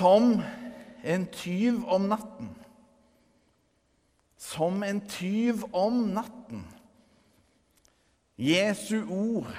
som en tyv om natten. Som en tyv om natten. Jesu ord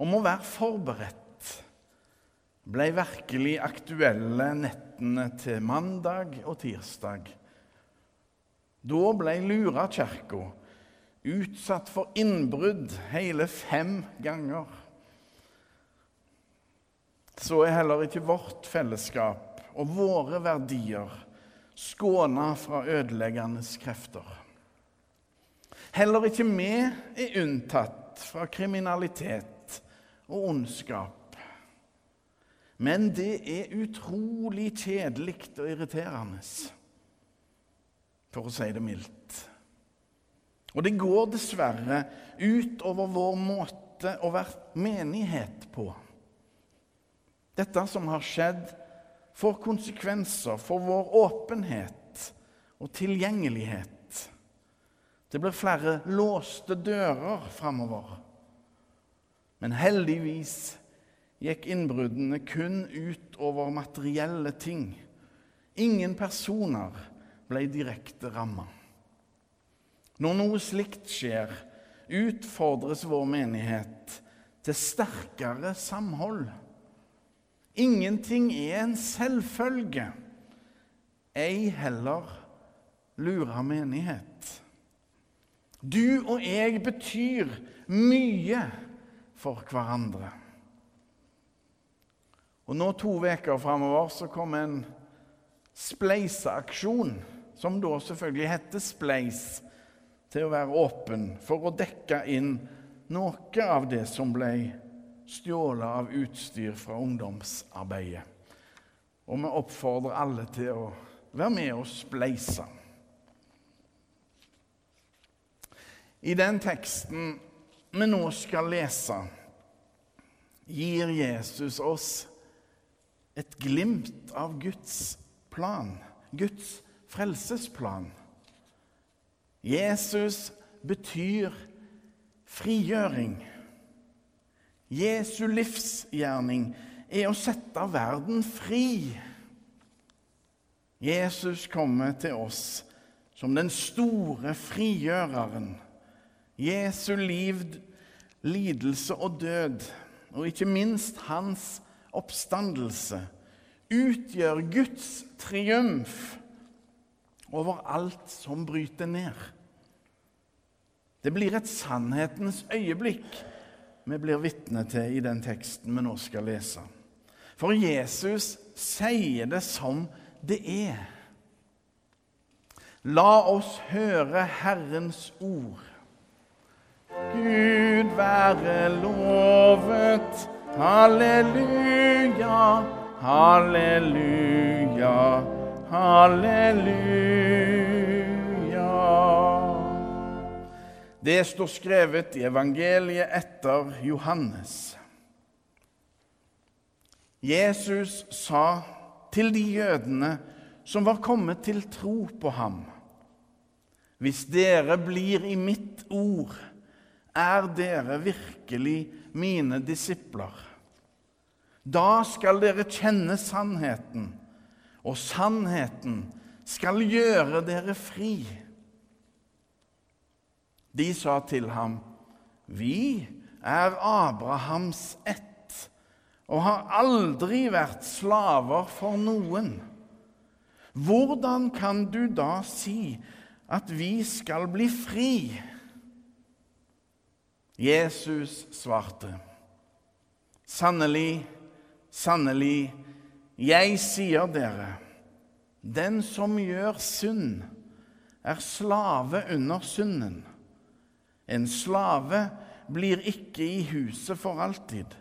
om å være forberedt ble virkelig aktuelle nettene til mandag og tirsdag. Da ble Lura kirka utsatt for innbrudd hele fem ganger. Så er heller ikke vårt fellesskap og våre verdier skåna fra ødeleggende krefter. Heller ikke vi er unntatt fra kriminalitet og ondskap. Men det er utrolig kjedelig og irriterende, for å si det mildt. Og det går dessverre utover vår måte å være menighet på. Dette som har skjedd, får konsekvenser for vår åpenhet og tilgjengelighet. Det blir flere låste dører framover. Men heldigvis gikk innbruddene kun ut over materielle ting. Ingen personer ble direkte ramma. Når noe slikt skjer, utfordres vår menighet til sterkere samhold. Ingenting er en selvfølge, ei heller lura menighet. Du og jeg betyr mye for hverandre. Og nå to uker framover så kom en spleiseaksjon, som da selvfølgelig heter Spleis, til å være åpen for å dekke inn noe av det som ble stjålet av utstyr fra ungdomsarbeidet. Og vi oppfordrer alle til å være med og spleise. I den teksten vi nå skal lese, gir Jesus oss et glimt av Guds plan, Guds frelsesplan. Jesus betyr frigjøring. Jesu livsgjerning er å sette verden fri. Jesus kommer til oss som den store frigjøreren. Jesu liv, lidelse og død, og ikke minst hans oppstandelse utgjør Guds triumf over alt som bryter ned. Det blir et sannhetens øyeblikk vi blir vitne til i den teksten vi nå skal lese. For Jesus sier det som det er. La oss høre Herrens ord. Gud være lovet Halleluja, halleluja, halleluja. Det står skrevet i evangeliet etter Johannes. Jesus sa til de jødene som var kommet til tro på ham. Hvis dere blir i mitt ord, er dere virkelig mine disipler. Da skal dere kjenne sannheten, og sannheten skal gjøre dere fri. De sa til ham, Vi er Abrahams ett og har aldri vært slaver for noen. Hvordan kan du da si at vi skal bli fri? Jesus svarte, Sannelig, Sannelig, jeg sier dere, den som gjør synd, er slave under synden. En slave blir ikke i huset for alltid,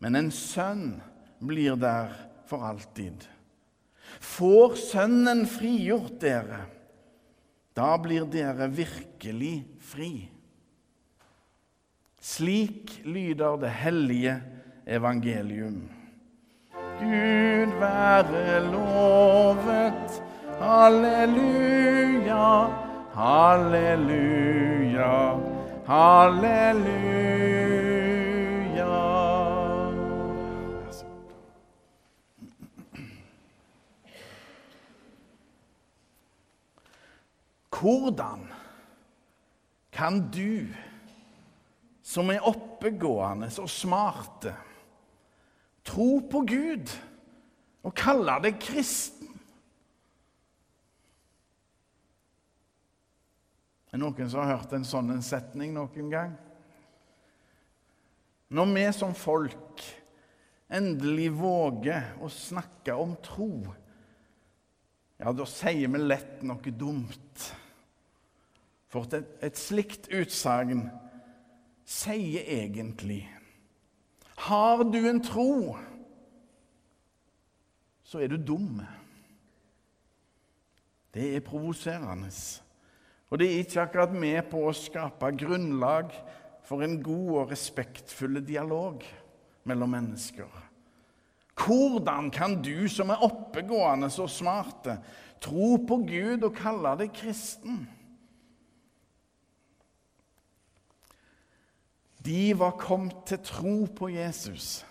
men en sønn blir der for alltid. Får Sønnen frigjort dere, da blir dere virkelig fri. Slik lyder det hellige evangelium. Gud være lovet. Halleluja, Halleluja, halleluja. Hvordan kan du, som er oppegående og smarte, tro på Gud og kalle deg kristen? Er noen som har hørt en sånn setning noen gang? Når vi som folk endelig våger å snakke om tro, ja, da sier vi lett noe dumt. For et, et slikt utsagn sier egentlig Har du en tro, så er du dum. Det er provoserende. Og det er ikke akkurat med på å skape grunnlag for en god og respektfull dialog mellom mennesker. Hvordan kan du som er oppegående og smarte, tro på Gud og kalle deg kristen? De var kommet til tro på Jesus.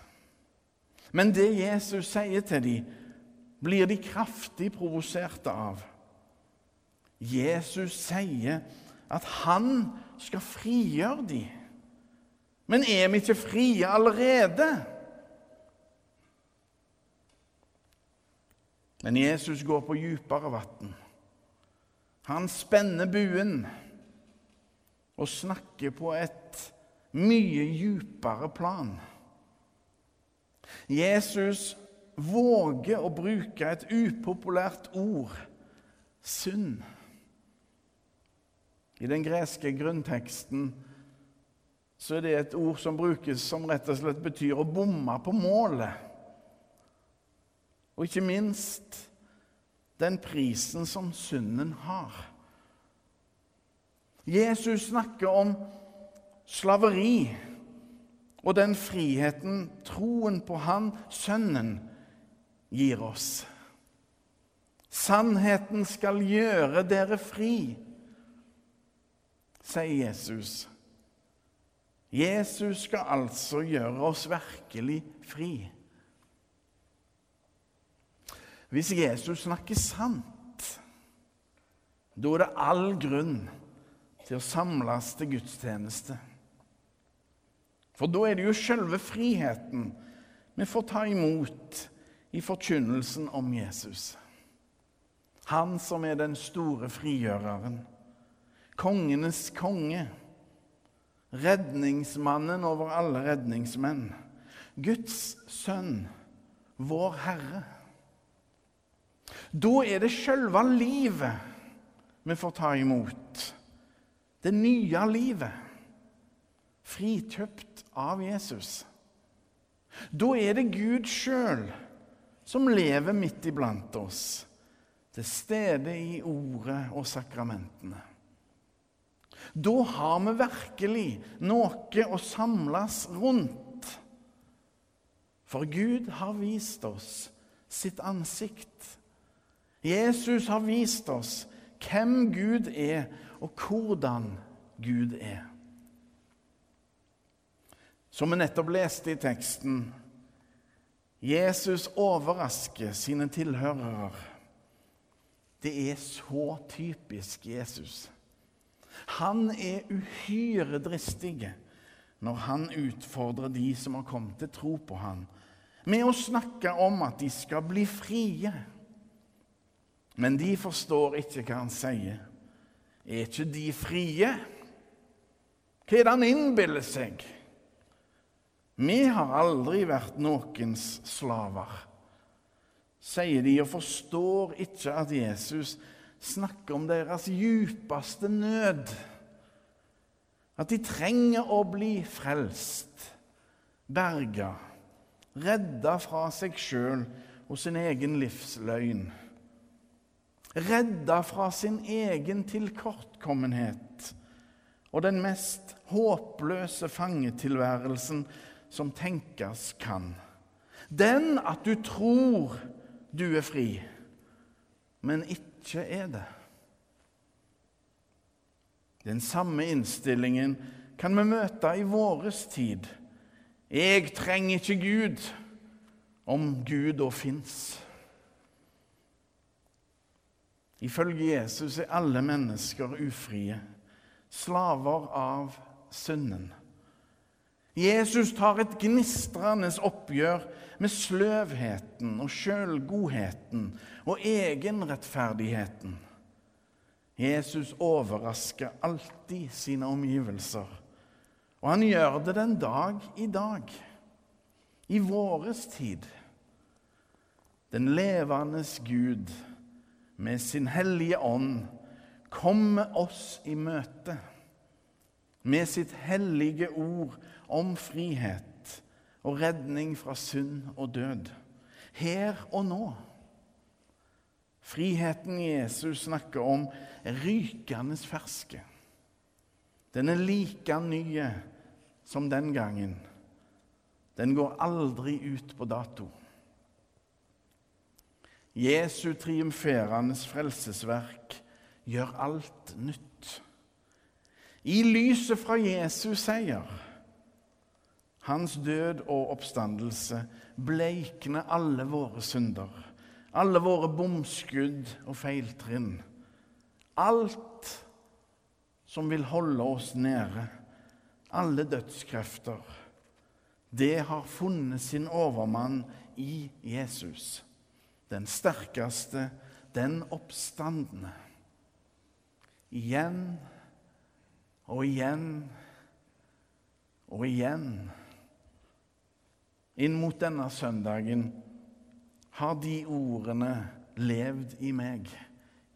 Men det Jesus sier til dem, blir de kraftig provoserte av. Jesus sier at han skal frigjøre dem. Men er vi ikke frie allerede? Men Jesus går på dypere vann. Han spenner buen og snakker på et mye dypere plan. Jesus våger å bruke et upopulært ord synd. I den greske grunnteksten så er det et ord som brukes som rett og slett betyr å bomme på målet. Og ikke minst den prisen som synden har. Jesus snakker om slaveri og den friheten troen på Han, Sønnen, gir oss. Sannheten skal gjøre dere fri, sier Jesus. Jesus skal altså gjøre oss virkelig fri. Hvis Jesus snakker sant, da er det all grunn til å samles til gudstjeneste. For da er det jo selve friheten vi får ta imot i forkynnelsen om Jesus. Han som er den store frigjøreren, kongenes konge, redningsmannen over alle redningsmenn, Guds sønn, vår Herre. Da er det sjølve livet vi får ta imot. Det nye livet. Frikjøpt av Jesus. Da er det Gud sjøl som lever midt iblant oss, til stede i ordet og sakramentene. Da har vi virkelig noe å samles rundt. For Gud har vist oss sitt ansikt. Jesus har vist oss hvem Gud er, og hvordan Gud er. Som vi nettopp leste i teksten, Jesus overrasker sine tilhørere. Det er så typisk Jesus. Han er uhyre dristig når han utfordrer de som har kommet til tro på han, med å snakke om at de skal bli frie. Men de forstår ikke hva han sier. Er ikke de frie? Hva er det han innbiller seg? Vi har aldri vært noens slaver, sier de, og forstår ikke at Jesus snakker om deres djupeste nød. At de trenger å bli frelst, berga, redda fra seg sjøl og sin egen livsløgn. Redda fra sin egen tilkortkommenhet og den mest håpløse fangetilværelsen som tenkes kan. Den at du tror du er fri, men ikke er det. Den samme innstillingen kan vi møte i våres tid. Jeg trenger ikke Gud, om Gud da fins. Ifølge Jesus er alle mennesker ufrie, slaver av synden. Jesus tar et gnistrende oppgjør med sløvheten og sjølgodheten og egenrettferdigheten. Jesus overrasker alltid sine omgivelser, og han gjør det den dag i dag, i våres tid. Den levende Gud med sin hellige ånd kommer oss i møte med sitt hellige ord om frihet og redning fra synd og død. Her og nå. Friheten Jesus snakker om, er rykende ferske. Den er like nye som den gangen. Den går aldri ut på dato. Jesu triumferende frelsesverk gjør alt nytt. I lyset fra Jesus seier, hans død og oppstandelse, bleikner alle våre synder, alle våre bomskudd og feiltrinn. Alt som vil holde oss nede, alle dødskrefter, det har funnet sin overmann i Jesus, den sterkeste, den oppstandende. Igjen og igjen og igjen. Inn mot denne søndagen har de ordene levd i meg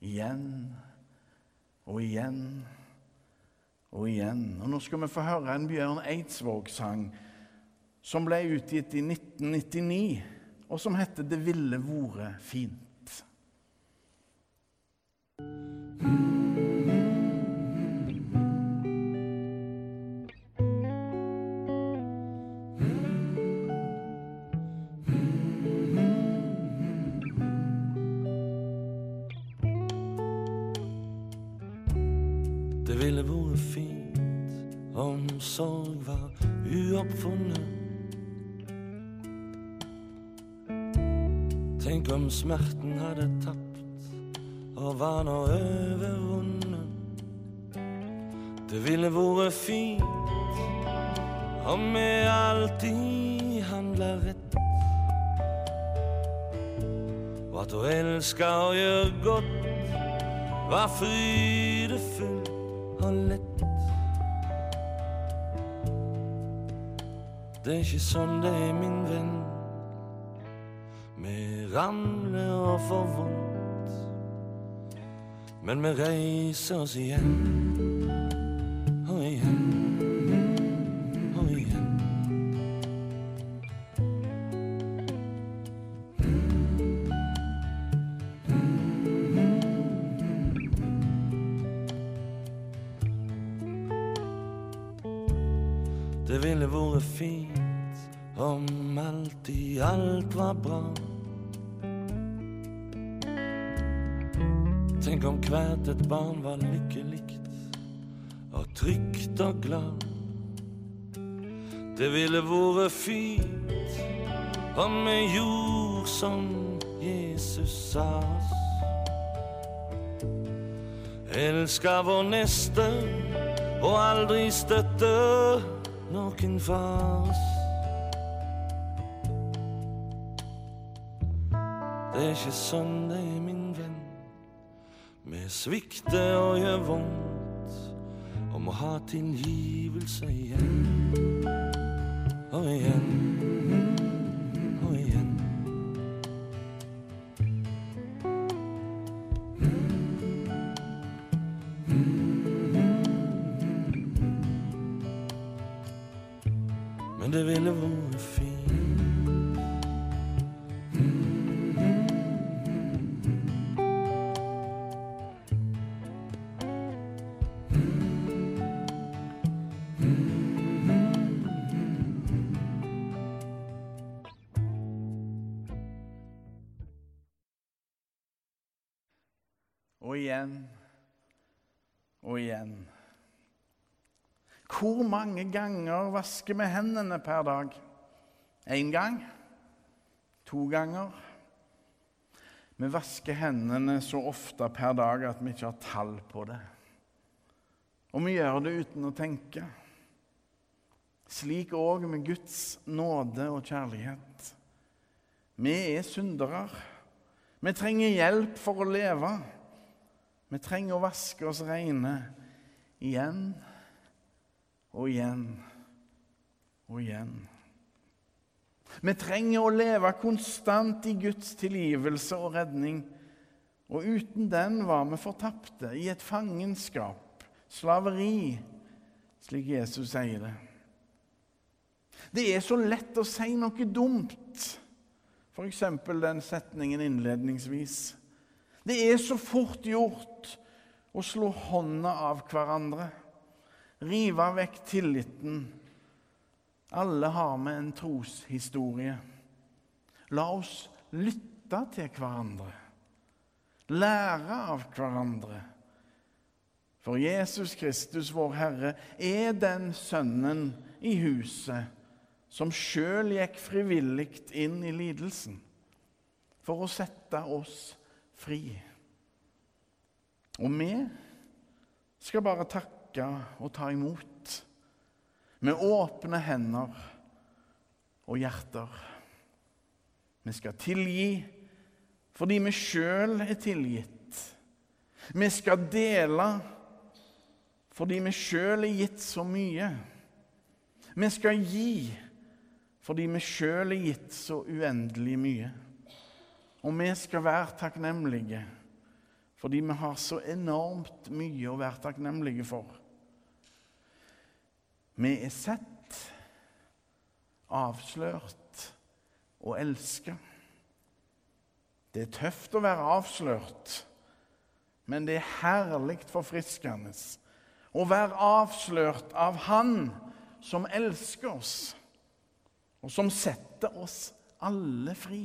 igjen og igjen og igjen. Og Nå skal vi få høre en Bjørn Eidsvåg-sang som ble utgitt i 1999, og som heter 'Det ville vore fint'. Sorg var uoppfunnet. Tenk om smerten hadde tapt og var nå overvunnet. Det ville vært fint om vi alltid handla rett. Og at å elske og gjøre godt var frydefullt og lett. Det er ikke sånn det er, min venn. Vi ramler og får vondt. Men vi reiser oss igjen. Og igjen. Det ville vært fint om alltid alt var bra. Tenk om hvert et barn var lykkelig og trygt og glad. Det ville vært fint om vi gjorde som Jesus sa oss. Elska vår neste og aldri støtte noen fra. Det er ikke sånn det er, min venn. Vi svikter og gjør vondt og må ha tilgivelse igjen. Og igjen. Og igjen og igjen. Hvor mange ganger vasker vi hendene per dag? Én gang? To ganger? Vi vasker hendene så ofte per dag at vi ikke har tall på det. Og vi gjør det uten å tenke. Slik òg med Guds nåde og kjærlighet. Vi er syndere. Vi trenger hjelp for å leve. Vi trenger å vaske oss rene igjen og igjen og igjen. Vi trenger å leve konstant i Guds tilgivelse og redning. Og uten den var vi fortapte, i et fangenskap, slaveri, slik Jesus sier det. Det er så lett å si noe dumt, f.eks. den setningen innledningsvis. Det er så fort gjort å slå hånda av hverandre, rive vekk tilliten alle har vi en troshistorie. La oss lytte til hverandre, lære av hverandre. For Jesus Kristus, vår Herre, er den sønnen i huset som sjøl gikk frivillig inn i lidelsen for å sette oss fri. Og vi skal bare takke og ta imot med åpne hender og hjerter. Vi skal tilgi fordi vi sjøl er tilgitt. Vi skal dele fordi vi sjøl er gitt så mye. Vi skal gi fordi vi sjøl er gitt så uendelig mye. Og vi skal være takknemlige fordi vi har så enormt mye å være takknemlige for. Vi er sett, avslørt og elska. Det er tøft å være avslørt, men det er herlig forfriskende å være avslørt av Han som elsker oss, og som setter oss alle fri.